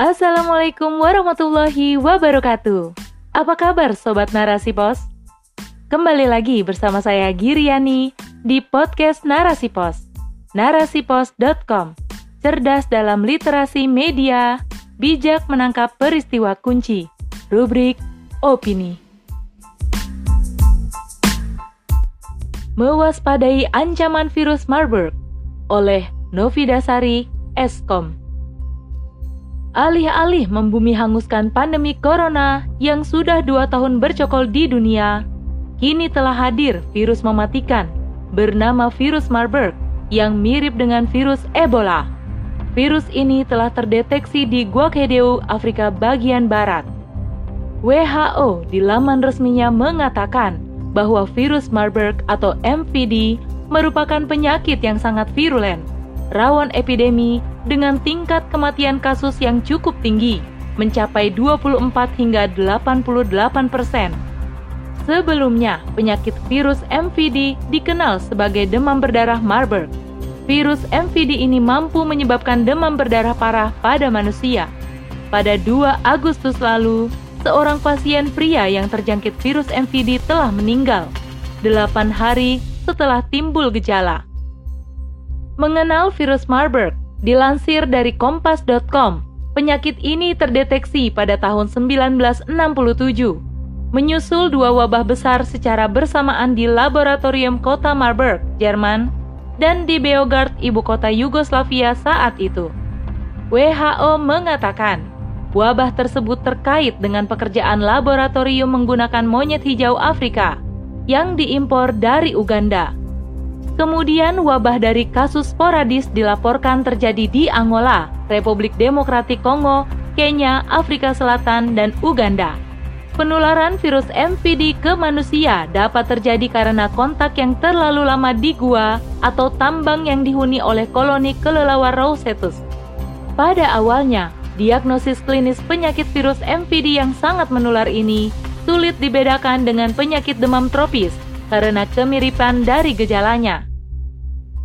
Assalamualaikum warahmatullahi wabarakatuh. Apa kabar Sobat Narasi Pos? Kembali lagi bersama saya Giriani di podcast Narasi Pos. Narasipos.com Cerdas dalam literasi media, bijak menangkap peristiwa kunci. Rubrik Opini. Mewaspadai ancaman virus Marburg oleh Novi Dasari, Eskom. Alih-alih membumi hanguskan pandemi corona yang sudah dua tahun bercokol di dunia, kini telah hadir virus mematikan bernama virus Marburg yang mirip dengan virus Ebola. Virus ini telah terdeteksi di Guakedeu, Afrika bagian barat. WHO di laman resminya mengatakan bahwa virus Marburg atau MVD merupakan penyakit yang sangat virulen rawan epidemi dengan tingkat kematian kasus yang cukup tinggi, mencapai 24 hingga 88 persen. Sebelumnya, penyakit virus MVD dikenal sebagai demam berdarah Marburg. Virus MVD ini mampu menyebabkan demam berdarah parah pada manusia. Pada 2 Agustus lalu, seorang pasien pria yang terjangkit virus MVD telah meninggal 8 hari setelah timbul gejala mengenal virus Marburg. Dilansir dari kompas.com, penyakit ini terdeteksi pada tahun 1967. Menyusul dua wabah besar secara bersamaan di laboratorium kota Marburg, Jerman, dan di Beograd, ibu kota Yugoslavia saat itu. WHO mengatakan, wabah tersebut terkait dengan pekerjaan laboratorium menggunakan monyet hijau Afrika yang diimpor dari Uganda. Kemudian wabah dari kasus sporadis dilaporkan terjadi di Angola, Republik Demokratik Kongo, Kenya, Afrika Selatan, dan Uganda. Penularan virus MVD ke manusia dapat terjadi karena kontak yang terlalu lama di gua atau tambang yang dihuni oleh koloni kelelawar Rosetus. Pada awalnya, diagnosis klinis penyakit virus MVD yang sangat menular ini sulit dibedakan dengan penyakit demam tropis karena kemiripan dari gejalanya.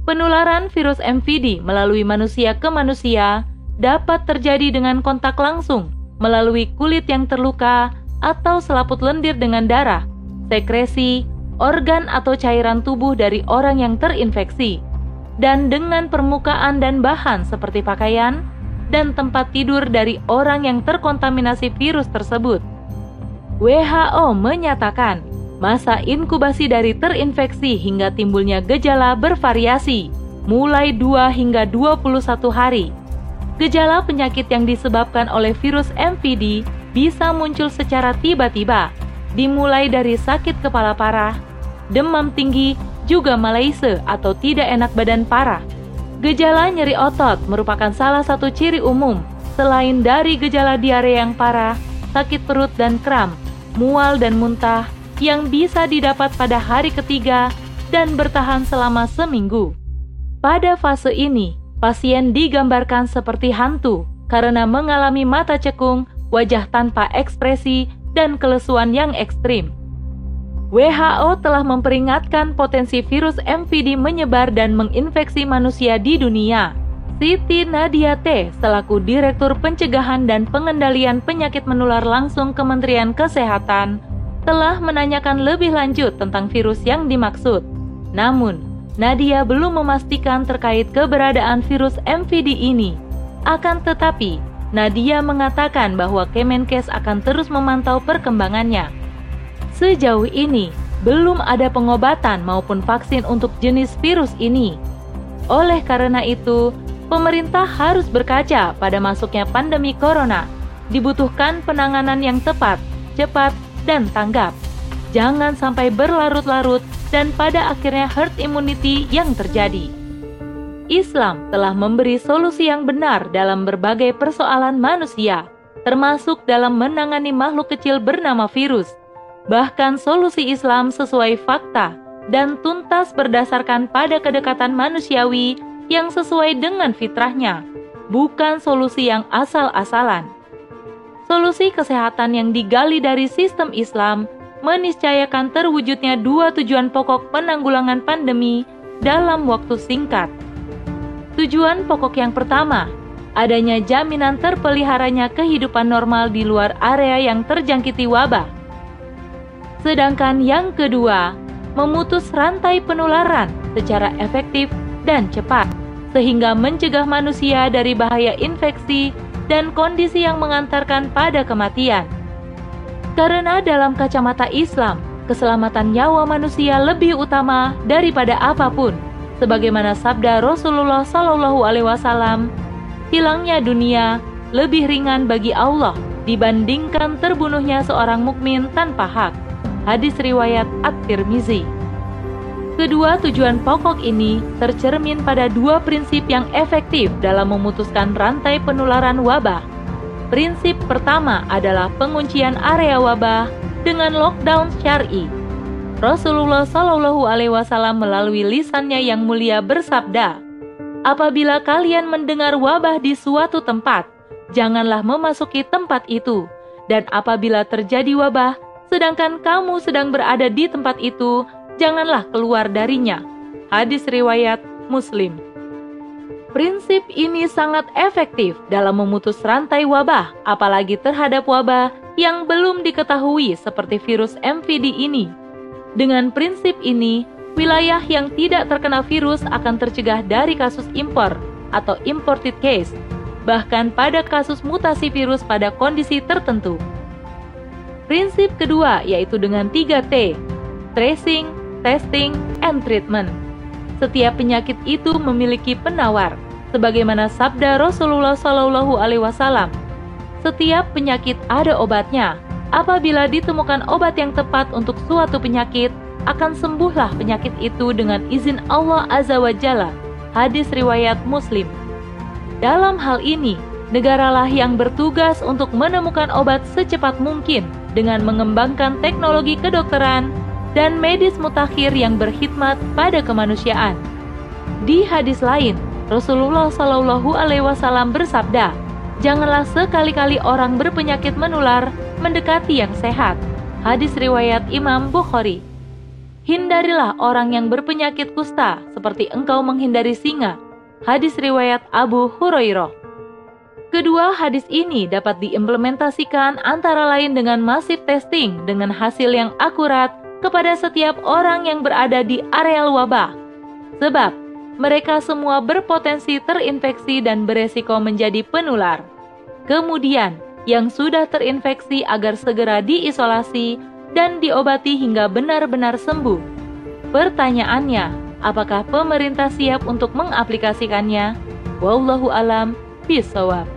Penularan virus MVD melalui manusia ke manusia dapat terjadi dengan kontak langsung melalui kulit yang terluka atau selaput lendir dengan darah, sekresi, organ atau cairan tubuh dari orang yang terinfeksi, dan dengan permukaan dan bahan seperti pakaian dan tempat tidur dari orang yang terkontaminasi virus tersebut. WHO menyatakan Masa inkubasi dari terinfeksi hingga timbulnya gejala bervariasi, mulai 2 hingga 21 hari. Gejala penyakit yang disebabkan oleh virus MVD bisa muncul secara tiba-tiba, dimulai dari sakit kepala parah, demam tinggi, juga malaise atau tidak enak badan parah. Gejala nyeri otot merupakan salah satu ciri umum, selain dari gejala diare yang parah, sakit perut dan kram, mual dan muntah, yang bisa didapat pada hari ketiga dan bertahan selama seminggu. Pada fase ini, pasien digambarkan seperti hantu karena mengalami mata cekung, wajah tanpa ekspresi, dan kelesuan yang ekstrim. WHO telah memperingatkan potensi virus MVD menyebar dan menginfeksi manusia di dunia. Siti Nadia T, selaku Direktur Pencegahan dan Pengendalian Penyakit Menular Langsung Kementerian Kesehatan, telah menanyakan lebih lanjut tentang virus yang dimaksud. Namun, Nadia belum memastikan terkait keberadaan virus MVD ini. Akan tetapi, Nadia mengatakan bahwa Kemenkes akan terus memantau perkembangannya. Sejauh ini, belum ada pengobatan maupun vaksin untuk jenis virus ini. Oleh karena itu, pemerintah harus berkaca pada masuknya pandemi corona. Dibutuhkan penanganan yang tepat, cepat, dan tanggap. Jangan sampai berlarut-larut dan pada akhirnya herd immunity yang terjadi. Islam telah memberi solusi yang benar dalam berbagai persoalan manusia, termasuk dalam menangani makhluk kecil bernama virus. Bahkan solusi Islam sesuai fakta dan tuntas berdasarkan pada kedekatan manusiawi yang sesuai dengan fitrahnya, bukan solusi yang asal-asalan. Solusi kesehatan yang digali dari sistem Islam meniscayakan terwujudnya dua tujuan pokok penanggulangan pandemi dalam waktu singkat. Tujuan pokok yang pertama, adanya jaminan terpeliharanya kehidupan normal di luar area yang terjangkiti wabah. Sedangkan yang kedua, memutus rantai penularan secara efektif dan cepat, sehingga mencegah manusia dari bahaya infeksi dan kondisi yang mengantarkan pada kematian. Karena dalam kacamata Islam, keselamatan nyawa manusia lebih utama daripada apa pun, sebagaimana sabda Rasulullah Shallallahu Alaihi Wasallam, hilangnya dunia lebih ringan bagi Allah dibandingkan terbunuhnya seorang mukmin tanpa hak. Hadis riwayat At-Tirmizi. Kedua tujuan pokok ini tercermin pada dua prinsip yang efektif dalam memutuskan rantai penularan wabah. Prinsip pertama adalah penguncian area wabah dengan lockdown syar'i. Rasulullah Shallallahu Alaihi Wasallam melalui lisannya yang mulia bersabda, "Apabila kalian mendengar wabah di suatu tempat, janganlah memasuki tempat itu, dan apabila terjadi wabah, sedangkan kamu sedang berada di tempat itu, janganlah keluar darinya. Hadis riwayat Muslim. Prinsip ini sangat efektif dalam memutus rantai wabah, apalagi terhadap wabah yang belum diketahui seperti virus MVD ini. Dengan prinsip ini, wilayah yang tidak terkena virus akan tercegah dari kasus impor atau imported case, bahkan pada kasus mutasi virus pada kondisi tertentu. Prinsip kedua yaitu dengan 3T, tracing, testing, and treatment. Setiap penyakit itu memiliki penawar, sebagaimana sabda Rasulullah Shallallahu Alaihi Wasallam. Setiap penyakit ada obatnya. Apabila ditemukan obat yang tepat untuk suatu penyakit, akan sembuhlah penyakit itu dengan izin Allah Azza wa Jalla. Hadis riwayat Muslim. Dalam hal ini, negaralah yang bertugas untuk menemukan obat secepat mungkin dengan mengembangkan teknologi kedokteran dan medis mutakhir yang berkhidmat pada kemanusiaan. Di hadis lain, Rasulullah Shallallahu Alaihi Wasallam bersabda, "Janganlah sekali-kali orang berpenyakit menular mendekati yang sehat." Hadis riwayat Imam Bukhari. Hindarilah orang yang berpenyakit kusta seperti engkau menghindari singa. Hadis riwayat Abu Hurairah. Kedua hadis ini dapat diimplementasikan antara lain dengan masif testing dengan hasil yang akurat kepada setiap orang yang berada di areal wabah. Sebab mereka semua berpotensi terinfeksi dan beresiko menjadi penular. Kemudian, yang sudah terinfeksi agar segera diisolasi dan diobati hingga benar-benar sembuh. Pertanyaannya, apakah pemerintah siap untuk mengaplikasikannya? Wallahu alam bisawab.